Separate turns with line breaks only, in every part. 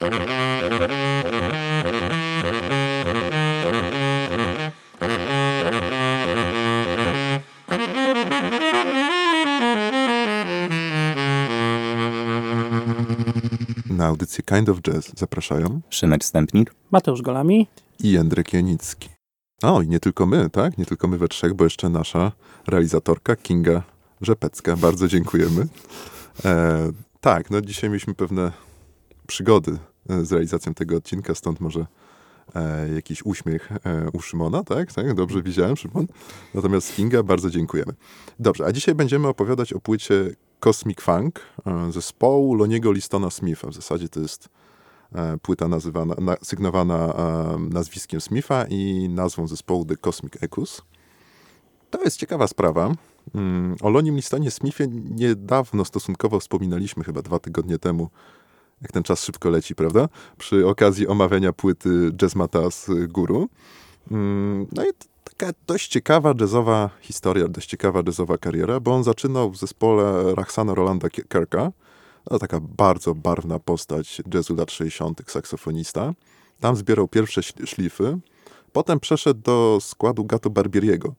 Na audycję Kind of Jazz zapraszają
Szymek Stępnik,
Mateusz Golami
i Jędrek Janicki. O, i nie tylko my, tak? Nie tylko my we trzech, bo jeszcze nasza realizatorka Kinga Rzepecka. Bardzo dziękujemy. E, tak, no dzisiaj mieliśmy pewne przygody z realizacją tego odcinka, stąd może e, jakiś uśmiech e, u Szymona, tak? tak? Dobrze widziałem, Szymon? Natomiast Kinga bardzo dziękujemy. Dobrze, a dzisiaj będziemy opowiadać o płycie Cosmic Funk e, zespołu Loniego Listona Smitha. W zasadzie to jest e, płyta nazywana, na, sygnowana e, nazwiskiem Smitha i nazwą zespołu The Cosmic Echoes. To jest ciekawa sprawa. Mm, O Lonim Listonie Smithie niedawno stosunkowo wspominaliśmy, chyba dwa tygodnie temu, jak ten czas szybko leci, prawda? Przy okazji omawiania płyty Jazzmata z Guru. Mm, No i taka dość ciekawa jazzowa historia, dość ciekawa jazzowa kariera, bo on zaczynał w zespole Rachsana Rolanda Kerka. To taka bardzo barwna postać jazzu lat 60., saksofonista. Tam zbierał pierwsze szlify. Potem przeszedł do składu Gato Barbieriego.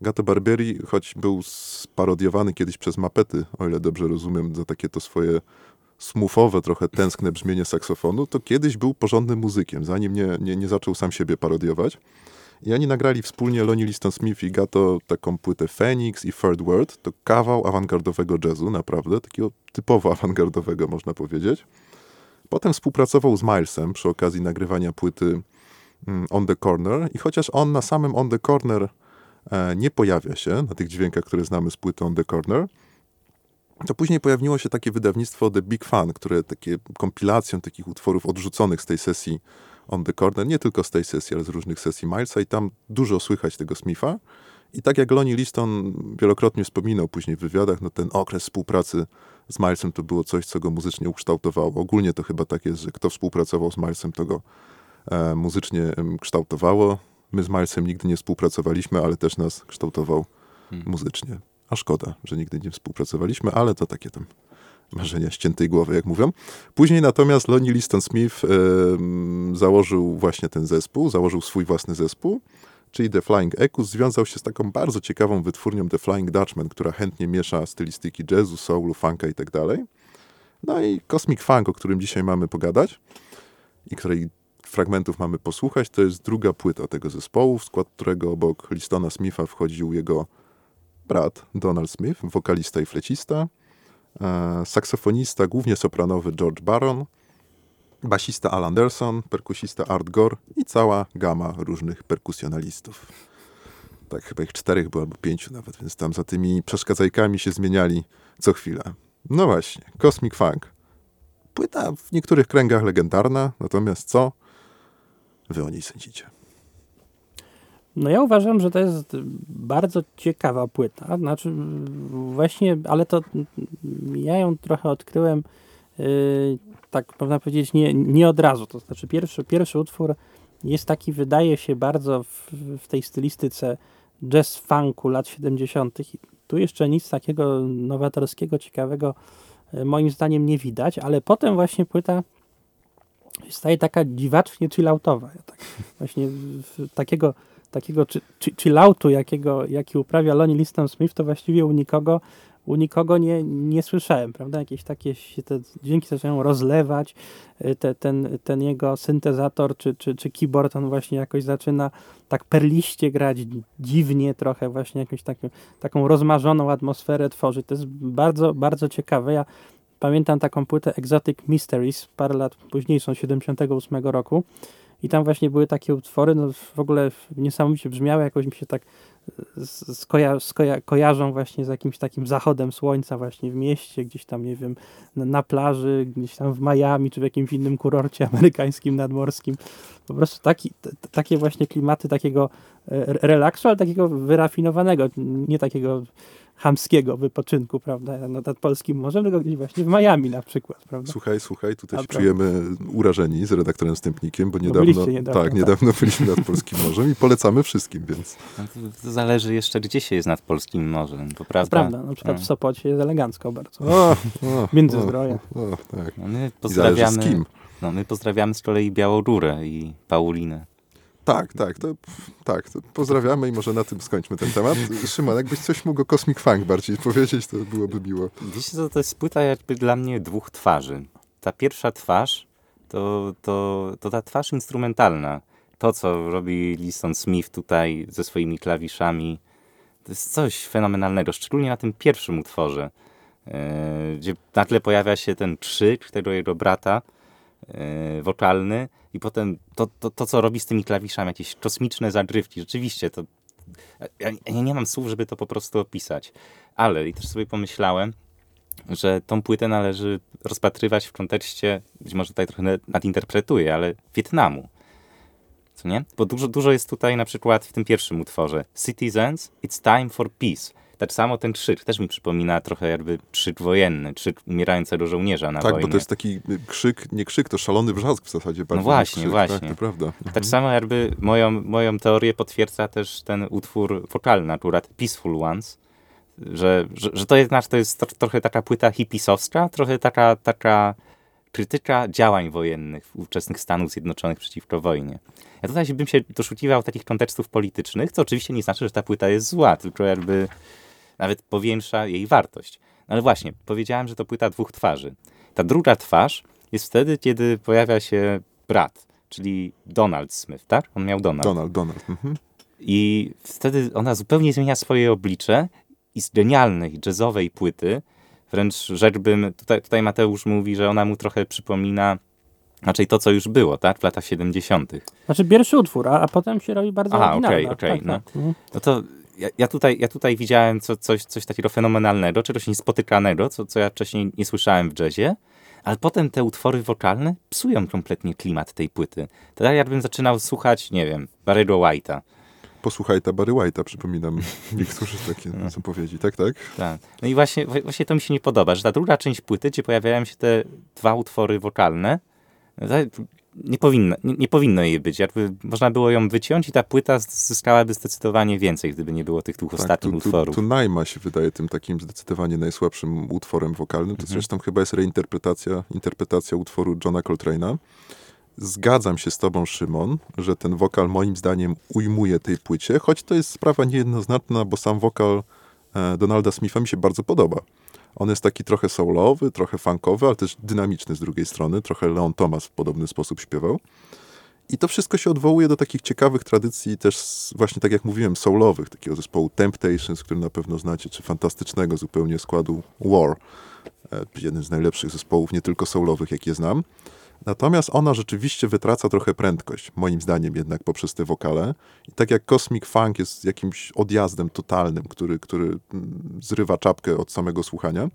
Gato Barbieri, choć był sparodiowany kiedyś przez Mapety, o ile dobrze rozumiem, za takie to swoje smufowe, trochę tęskne brzmienie saksofonu, to kiedyś był porządnym muzykiem, zanim nie, nie, nie zaczął sam siebie parodiować. I oni nagrali wspólnie Lonnie Liston Smith i Gato taką płytę Phoenix i Third World. To kawał awangardowego jazzu, naprawdę, takiego typowo awangardowego, można powiedzieć. Potem współpracował z Milesem przy okazji nagrywania płyty mm, On the Corner i chociaż on na samym On the Corner e, nie pojawia się na tych dźwiękach, które znamy z płyty On the Corner, to później pojawiło się takie wydawnictwo The Big Fan, które takie kompilacją takich utworów odrzuconych z tej sesji On the Corner, nie tylko z tej sesji, ale z różnych sesji Milesa i tam dużo słychać tego Smitha. I tak jak Lonnie Liston wielokrotnie wspominał później w wywiadach, no ten okres współpracy z Milesem to było coś, co go muzycznie ukształtowało. Ogólnie to chyba tak jest, że kto współpracował z Milesem, to go e, muzycznie kształtowało. My z Milesem nigdy nie współpracowaliśmy, ale też nas kształtował muzycznie. A szkoda, że nigdy nie współpracowaliśmy, ale to takie tam marzenia ściętej głowy, jak mówią. Później natomiast Lonnie Liston Smith em, założył właśnie ten zespół, założył swój własny zespół, czyli The Flying Echoes, związał się z taką bardzo ciekawą wytwórnią The Flying Dutchman, która chętnie miesza stylistyki jazzu, soulu, funka i tak dalej. No i Cosmic Funk, o którym dzisiaj mamy pogadać i której fragmentów mamy posłuchać, to jest druga płyta tego zespołu, w skład którego obok Listona Smitha wchodził jego brat Donald Smith, wokalista i flecista, e, saksofonista, głównie sopranowy George Baron, basista Alan Anderson, perkusista Art Gore i cała gama różnych perkusjonalistów. Tak, chyba ich czterech było, albo pięciu nawet, więc tam za tymi przeszkadzajkami się zmieniali co chwilę. No właśnie, Cosmic Funk. Płyta w niektórych kręgach legendarna, natomiast co? Wy o niej sądzicie.
No ja uważam, że to jest bardzo ciekawa płyta. Znaczy właśnie, ale to ja ją trochę odkryłem yy, tak można powiedzieć nie, nie od razu. To znaczy pierwszy, pierwszy utwór jest taki, wydaje się bardzo w, w tej stylistyce jazz funku lat 70. I tu jeszcze nic takiego nowatorskiego, ciekawego yy, moim zdaniem nie widać, ale potem właśnie płyta staje taka dziwacznie chilloutowa. Ja tak, właśnie takiego takiego chi- chi- chilloutu, jakiego, jaki uprawia Lonnie Liston Smith, to właściwie u nikogo, u nikogo nie, nie słyszałem, prawda? Jakieś takie się te dźwięki zaczynają rozlewać, y, te, ten, ten jego syntezator czy, czy, czy keyboard, on właśnie jakoś zaczyna tak perliście grać, dziwnie trochę, właśnie jakąś taką, taką rozmarzoną atmosferę tworzyć. To jest bardzo, bardzo ciekawe. Ja pamiętam taką płytę Exotic Mysteries, parę lat później, są 78 roku, i tam właśnie były takie utwory, no w ogóle niesamowicie brzmiały, jakoś mi się tak skoja, skoja, kojarzą właśnie z jakimś takim zachodem słońca właśnie w mieście, gdzieś tam, nie wiem, na, na plaży, gdzieś tam w Miami, czy w jakimś innym kurorcie amerykańskim, nadmorskim. Po prostu taki, t- takie właśnie klimaty takiego e, relaksu, ale takiego wyrafinowanego, nie takiego chamskiego wypoczynku, prawda, nad nad polskim morzem, tylko gdzieś właśnie w Miami na przykład, prawda.
Słuchaj, słuchaj, tutaj
A,
się czujemy urażeni z redaktorem Stępnikiem, bo niedawno,
byliście niedawno,
tak,
tak.
niedawno byliśmy nad Polskim Morzem i polecamy wszystkim, więc
No to, to zależy jeszcze, gdzie się jest nad Polskim Morzem, to
To
prawda?
prawda, na przykład
No.
w Sopocie jest elegancko bardzo.
o, o,
Międzyzdroje.
O, o, tak.
No my
zależy z
pozdrawiamy,
kim.
No my pozdrawiamy z kolei Białorurę i Paulinę.
Tak, tak, to, tak, to pozdrawiamy i może na tym skończmy ten temat. Szymon, jakbyś coś mógł o Cosmic Funk bardziej powiedzieć, to byłoby miło.
Wiecie co, to jest płyta jakby dla mnie dwóch twarzy. Ta pierwsza twarz to, to, to ta twarz instrumentalna. To, co robi Liston Smith tutaj ze swoimi klawiszami, to jest coś fenomenalnego, szczególnie na tym pierwszym utworze, e, gdzie nagle pojawia się ten krzyk tego jego brata e, wokalny i potem to, to, to, co robi z tymi klawiszami, jakieś kosmiczne zagrywki. Rzeczywiście, to ja, ja nie mam słów, żeby to po prostu opisać. Ale i też sobie pomyślałem, że tą płytę należy rozpatrywać w kontekście, być może tutaj trochę nadinterpretuję, ale Wietnamu. Co nie? Bo dużo, dużo jest tutaj na przykład w tym pierwszym utworze. Citizens, it's time for peace. Tak samo ten krzyk też mi przypomina trochę jakby krzyk wojenny, krzyk umierającego żołnierza na
tak,
wojnie.
bo to jest taki krzyk, nie krzyk, to szalony wrzask w zasadzie.
No właśnie,
krzyk,
właśnie.
Tak, prawda.
Tak
Mhm.
samo jakby moją, moją teorię potwierdza też ten utwór wokalny akurat, Peaceful Ones, że, że, że to jednak to jest tro, trochę taka płyta hipisowska, trochę taka, taka krytyka działań wojennych ówczesnych Stanów Zjednoczonych przeciwko wojnie. Ja tutaj bym się doszukiwał takich kontekstów politycznych, co oczywiście nie znaczy, że ta płyta jest zła, tylko jakby nawet powiększa jej wartość. No ale właśnie, powiedziałem, że to płyta dwóch twarzy. Ta druga twarz jest wtedy, kiedy pojawia się brat, czyli Donald Smith, tak? On miał Donald.
Donald, Donald. Mhm.
I wtedy ona zupełnie zmienia swoje oblicze i z genialnej jazzowej płyty, wręcz rzeczbym, tutaj, tutaj Mateusz mówi, że ona mu trochę przypomina raczej to, co już było, tak? W latach 70.
Znaczy pierwszy utwór, a, a potem się robi bardzo
Aha,
oryginalna.
okej, okej,
tak,
no.
tak. Mhm.
No to ja, ja, tutaj, ja tutaj widziałem co, coś, coś takiego fenomenalnego, czegoś niespotykanego, co, co ja wcześniej nie słyszałem w jazzie, ale potem te utwory wokalne psują kompletnie klimat tej płyty. Tak jakbym zaczynał słuchać, nie wiem, Barry'ego White'a.
Posłuchaj ta Barry White'a, przypominam niektórzy takie zapowiedzi. Tak, tak?
Tak. No i właśnie, właśnie to mi się nie podoba, że ta druga część płyty, gdzie pojawiają się te dwa utwory wokalne, no nie, powinno, nie, nie powinno jej być. Jakby można było ją wyciąć i ta płyta zyskałaby zdecydowanie więcej, gdyby nie było tych dwóch ostatnich
tu, tu,
utworów.
tu Najma się wydaje tym takim zdecydowanie najsłabszym utworem wokalnym. To
Mhm.
zresztą chyba jest reinterpretacja interpretacja utworu Johna Coltrane'a. Zgadzam się z tobą, Szymon, że ten wokal moim zdaniem ujmuje tej płycie, choć to jest sprawa niejednoznaczna, bo sam wokal e, Donalda Smitha mi się bardzo podoba. On jest taki trochę soulowy, trochę funkowy, ale też dynamiczny z drugiej strony. Trochę Leon Thomas w podobny sposób śpiewał. I to wszystko się odwołuje do takich ciekawych tradycji też właśnie tak jak mówiłem, soulowych, takiego zespołu Temptations, który na pewno znacie, czy fantastycznego zupełnie składu War. E, Jeden z najlepszych zespołów, nie tylko soulowych, jakie znam. Natomiast ona rzeczywiście wytraca trochę prędkość, moim zdaniem jednak poprzez te wokale. I tak jak Cosmic Funk jest jakimś odjazdem totalnym, który, który mm, zrywa czapkę od samego słuchania,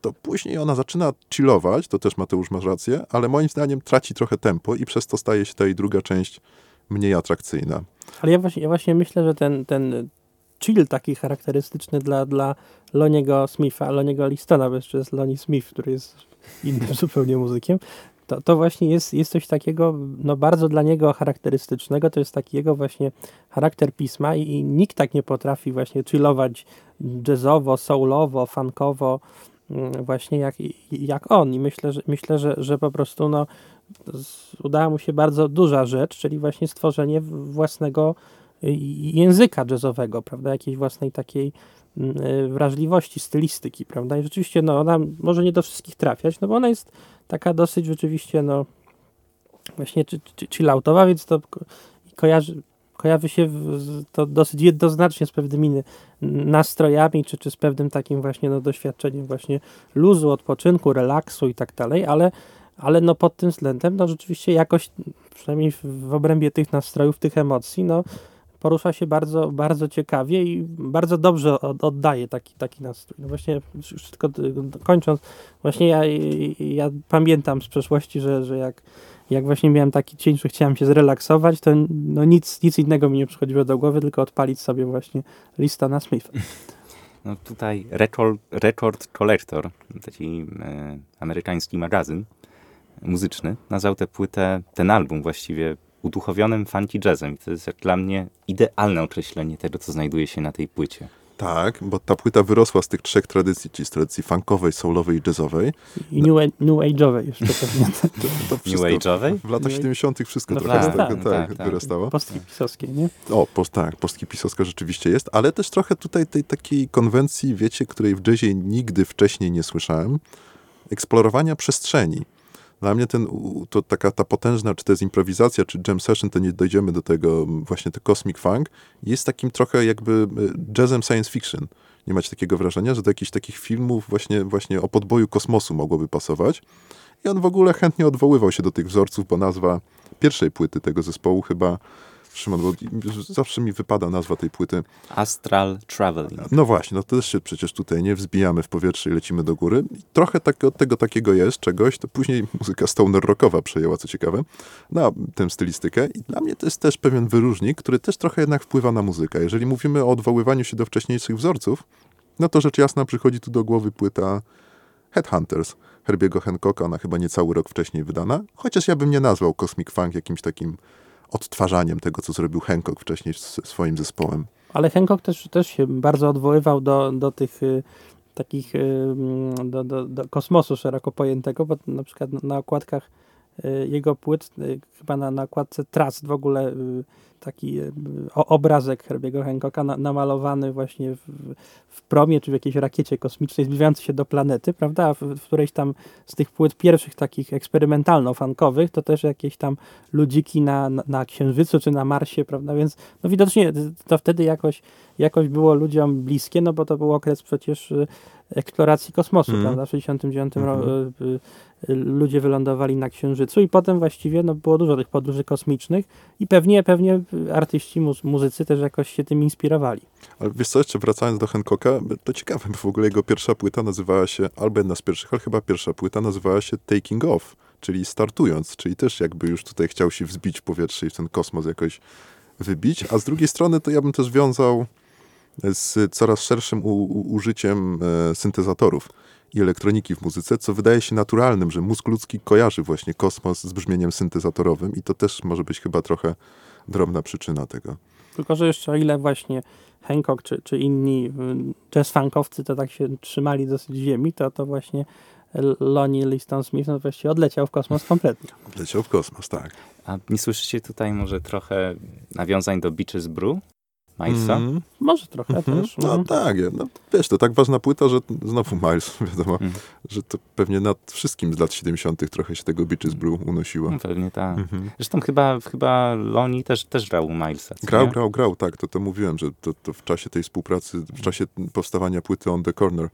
to później ona zaczyna chillować, to też Mateusz masz rację, ale moim zdaniem traci trochę tempo i przez to staje się ta jej druga część mniej atrakcyjna.
Ale ja właśnie, ja właśnie myślę, że ten, ten chill taki charakterystyczny dla, dla Loniego Smitha, Loniego Listona, bo jeszcze jest Lonnie Smith, który jest innym zupełnie muzykiem, to, to właśnie jest, jest coś takiego no bardzo dla niego charakterystycznego, to jest taki jego właśnie charakter pisma i, i nikt tak nie potrafi właśnie chillować jazzowo, soulowo, funkowo mm, właśnie jak, jak on. I myślę, że, myślę, że, że po prostu no, udała mu się bardzo duża rzecz, czyli właśnie stworzenie własnego języka jazzowego, prawda, jakiejś własnej takiej mm, y, wrażliwości, stylistyki, prawda, i rzeczywiście no, ona może nie do wszystkich trafiać, no bo ona jest taka dosyć rzeczywiście, no właśnie chilloutowa, więc to ko- kojarzy, kojarzy się to dosyć jednoznacznie z pewnymi nastrojami, czy, czy z pewnym takim właśnie no, doświadczeniem właśnie luzu, odpoczynku, relaksu i tak dalej, ale ale no pod tym względem, no rzeczywiście jakoś, przynajmniej w obrębie tych nastrojów, tych emocji, no porusza się bardzo, bardzo ciekawie i bardzo dobrze od, oddaje taki, taki nastrój. No właśnie, tylko kończąc, właśnie ja, ja pamiętam z przeszłości, że, że jak, jak właśnie miałem taki dzień, że chciałem się zrelaksować, to no nic, nic innego mi nie przychodziło do głowy, tylko odpalić sobie właśnie lista na Smitha.
No tutaj Record, Record Collector, taki e, amerykański magazyn muzyczny, nazwał tę płytę, ten album właściwie uduchowionym funky jazzem. I to jest jak dla mnie idealne określenie tego, co znajduje się na tej płycie.
Tak, bo ta płyta wyrosła z tych trzech tradycji, czyli z tradycji funkowej, soulowej i jazzowej.
I new, new age'owej jeszcze pewnie.
To, to
New Age'owej?
W latach
New-
70. wszystko
No
trochę z
tak,
tego
tak,
tak,
tak, tak.
wyrastało.
Posthipisowskiej, nie?
O, post, tak, postki pisowska rzeczywiście jest, ale też trochę tutaj tej takiej konwencji, wiecie, której w jazzie nigdy wcześniej nie słyszałem, eksplorowania przestrzeni. Dla mnie ten, to taka ta potężna, czy to jest improwizacja, czy jam session, to nie dojdziemy do tego, właśnie to cosmic funk, jest takim trochę jakby jazzem science fiction. Nie macie takiego wrażenia, że do jakichś takich filmów właśnie, właśnie o podboju kosmosu mogłoby pasować? I on w ogóle chętnie odwoływał się do tych wzorców, bo nazwa pierwszej płyty tego zespołu chyba, Szymon, bo zawsze mi wypada nazwa tej płyty.
Astral Traveling.
No właśnie, no to też się przecież tutaj nie wzbijamy w powietrze i lecimy do góry. I trochę tak, od tego takiego jest, czegoś, to później muzyka stoner rockowa przejęła, co ciekawe, na tę stylistykę. I dla mnie to jest też pewien wyróżnik, który też trochę jednak wpływa na muzykę. Jeżeli mówimy o odwoływaniu się do wcześniejszych wzorców, no to rzecz jasna przychodzi tu do głowy płyta Headhunters Herbiego Hancocka, ona chyba niecały rok wcześniej wydana, chociaż ja bym nie nazwał Cosmic Funk jakimś takim odtwarzaniem tego, co zrobił Hancock wcześniej z swoim zespołem.
Ale Hancock też, też się bardzo odwoływał do, do tych y, takich, y, mm, do, do, do kosmosu szeroko pojętego, bo na przykład na, okładkach y, jego płyt, chyba na, okładce Trust w ogóle taki o, obrazek Herbiego Hancocka na, namalowany właśnie w, w promie czy w jakiejś rakiecie kosmicznej zbliżającej się do planety, prawda? W, w którejś tam z tych płyt pierwszych takich eksperymentalno-funkowych to też jakieś tam ludziki na, na, na Księżycu czy na Marsie, prawda? Więc no widocznie to wtedy jakoś, jakoś było ludziom bliskie, no bo to był okres przecież y, eksploracji kosmosu,
Mhm.
prawda? W 69
Mhm.
roku y, y, ludzie wylądowali na Księżycu i potem właściwie no, było dużo tych podróży kosmicznych i pewnie, pewnie artyści, muzy- muzycy też jakoś się tym inspirowali.
Ale wiesz co, jeszcze wracając do Hancocka, to ciekawe, bo w ogóle jego pierwsza płyta nazywała się, albo jedna z pierwszych, ale chyba pierwsza płyta nazywała się Taking Off, czyli startując, czyli też jakby już tutaj chciał się wzbić w powietrze i w ten kosmos jakoś wybić, a z drugiej strony to ja bym też wiązał z coraz szerszym użyciem e, syntezatorów i elektroniki w muzyce, co wydaje się naturalnym, że mózg ludzki kojarzy właśnie kosmos z brzmieniem syntezatorowym i to też może być chyba trochę drobna przyczyna tego.
Tylko, że jeszcze o ile właśnie Hancock czy, czy inni y, jazz funkowcy to tak się trzymali dosyć ziemi, to, to właśnie Lonnie Liston Smith no właściwie odleciał w kosmos kompletnie.
Leciał w kosmos, tak.
A nie słyszycie tutaj może trochę nawiązań do Beaches Brew? Milesa?
Mhm.
Może trochę
Mhm.
też.
No
mhm.
tak, no, wiesz, to tak ważna płyta, że znowu Miles, wiadomo,
Mhm.
że to pewnie nad wszystkim z lat 70. trochę się tego Beaches Brew unosiło.
No, pewnie tak.
Mhm.
Zresztą chyba, chyba Loni też, też grał u Milesa.
Grał,
nie?
grał, grał, tak, to, to mówiłem, że to, to w czasie tej współpracy, w czasie powstawania płyty On The Corner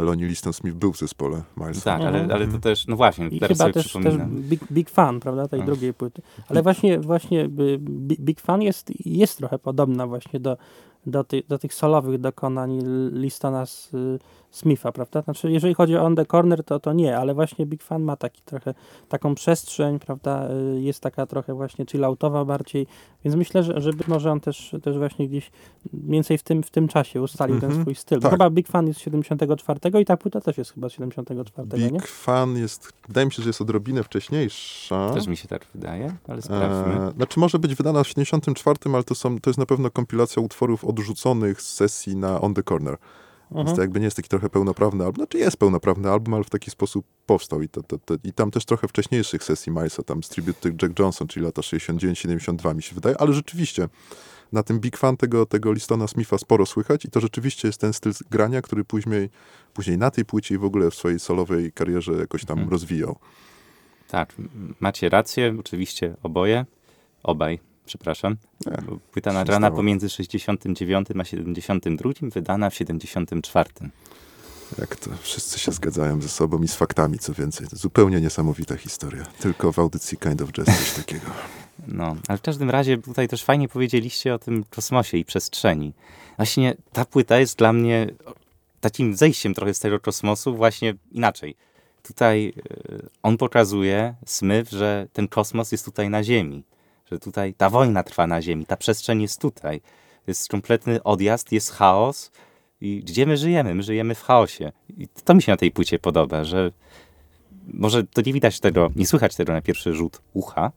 Lonnie Liston Smith był w zespole Milesa.
Tak, ale,
Mhm.
ale to też, no właśnie,
I
teraz
chyba
sobie
też, też big, big fan, prawda, tej drugiej płyty. Ale właśnie, właśnie y, Bi- Big Fan jest, jest trochę podobna właśnie do, do, ty, do tych solowych dokonań Listona z, y, Smitha, prawda? Znaczy, jeżeli chodzi o On The Corner, to, to nie, ale właśnie Big Fan ma taki trochę, taką przestrzeń, prawda? Y, Jest taka trochę właśnie chilloutowa bardziej, więc myślę, że, że być może on też, też właśnie gdzieś mniej więcej w tym, w tym czasie ustalił ten
Mhm.
swój styl. Bo
Tak.
Chyba Big Fan jest z 74 i ta płyta też jest chyba z 74, nie?
Big Fan jest, wydaje mi się, że jest odrobinę wcześniejsza.
Też mi się tak wydaje, ale sprawdźmy.
E, znaczy może być wydana w 74, ale to, są, to jest na pewno kompilacja utworów odrzuconych z sesji na On The Corner. Więc
Mhm.
to jakby nie jest taki trochę pełnoprawny album. Znaczy jest pełnoprawny album, ale w taki sposób powstał. I, to, to, to, i tam też trochę wcześniejszych sesji Milesa, tam z Tribute Jack Johnson, czyli lata 69-72 mi się wydaje. Ale rzeczywiście na tym Big Fan tego, tego Listona Smitha sporo słychać i to rzeczywiście jest ten styl grania, który później, później na tej płycie i w ogóle w swojej solowej karierze jakoś tam
Mhm.
rozwijał.
Tak, macie rację, oczywiście oboje, obaj, przepraszam.
Nie,
Płyta nagrana pomiędzy 69 a 72, wydana w 74.
Jak to wszyscy się zgadzają ze sobą i z faktami, co więcej. To zupełnie niesamowita historia. Tylko w audycji Kind of Jazz coś takiego.
No, ale w każdym razie tutaj też fajnie powiedzieliście o tym kosmosie i przestrzeni. Właśnie ta płyta jest dla mnie takim zejściem trochę z tego kosmosu właśnie inaczej. Tutaj e, on pokazuje, Smith, że ten kosmos jest tutaj na Ziemi. Że tutaj ta wojna trwa na Ziemi, ta przestrzeń jest tutaj. Jest kompletny odjazd, jest chaos. I gdzie my żyjemy? My żyjemy w chaosie. I to mi się na tej płycie podoba, że może to nie widać tego, nie słychać tego na pierwszy rzut ucha,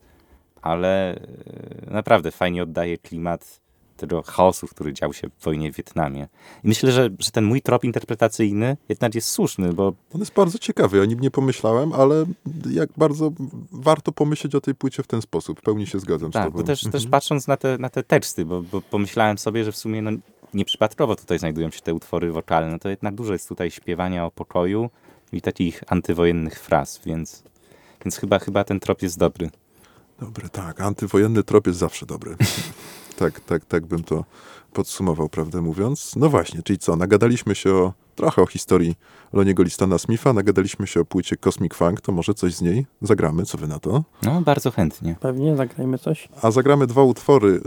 ale e, naprawdę fajnie oddaje klimat tego chaosu, który dział się w wojnie w Wietnamie. I myślę, że, że ten mój trop interpretacyjny jednak jest słuszny, bo
On jest bardzo ciekawy, o nim nie pomyślałem, ale jak bardzo warto pomyśleć o tej płycie w ten sposób. W pełni się zgadzam z
tak,
tobą.
bo też, też
Mhm.
patrząc na te, na te teksty, bo, bo pomyślałem sobie, że w sumie no, nieprzypadkowo tutaj znajdują się te utwory wokalne, to jednak dużo jest tutaj śpiewania o pokoju i takich antywojennych fraz, więc, więc chyba, chyba ten trop jest dobry.
Dobry, tak. Antywojenny trop jest zawsze dobry. tak, tak, tak bym to podsumował, prawdę mówiąc. No właśnie, czyli co? Nagadaliśmy się o, trochę o historii Loniego Listona Smitha, nagadaliśmy się o płycie Cosmic Funk, to może coś z niej zagramy, co wy na to?
No, bardzo chętnie.
Pewnie zagrajmy coś.
A zagramy dwa utwory. Y,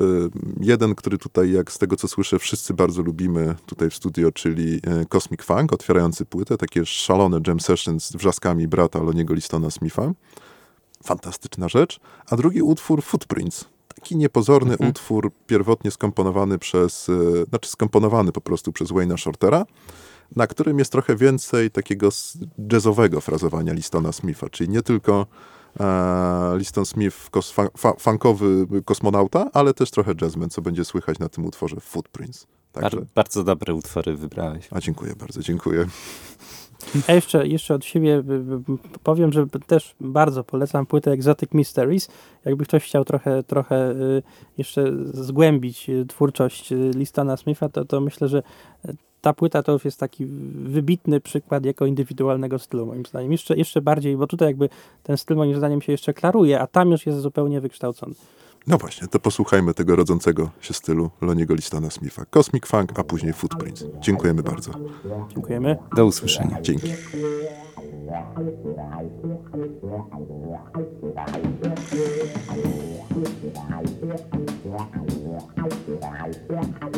Jeden, który tutaj, jak z tego co słyszę, wszyscy bardzo lubimy tutaj w studio, czyli y, Cosmic Funk, otwierający płytę, takie szalone jam sessions z wrzaskami brata Loniego Listona Smitha. Fantastyczna rzecz. A drugi utwór Footprints. Taki niepozorny
Mhm.
utwór, pierwotnie skomponowany przez, y, znaczy skomponowany po prostu przez Wayne'a Shortera, na którym jest trochę więcej takiego jazzowego frazowania Listona Smitha, czyli nie tylko e, Liston Smith, kos, funkowy kosmonauta, ale też trochę jazzman, co będzie słychać na tym utworze Footprints. Także,
Bar- bardzo dobre utwory wybrałeś.
a dziękuję bardzo, dziękuję.
A jeszcze, jeszcze od siebie y, y, powiem, że też bardzo polecam płytę Exotic Mysteries. Jakby ktoś chciał trochę, trochę y, jeszcze zgłębić y, twórczość y, Listona Smitha, to, to myślę, że y, ta płyta to już jest taki wybitny przykład jako indywidualnego stylu, moim zdaniem. Jeszcze, jeszcze bardziej, bo tutaj jakby ten styl moim zdaniem się jeszcze klaruje, a tam już jest zupełnie wykształcony.
No właśnie, to posłuchajmy tego rodzącego się stylu Loniego Listona Smitha. Cosmic Funk, a później Footprints. Dziękujemy bardzo.
Dziękujemy.
Do usłyszenia.
Dzięki.
Thank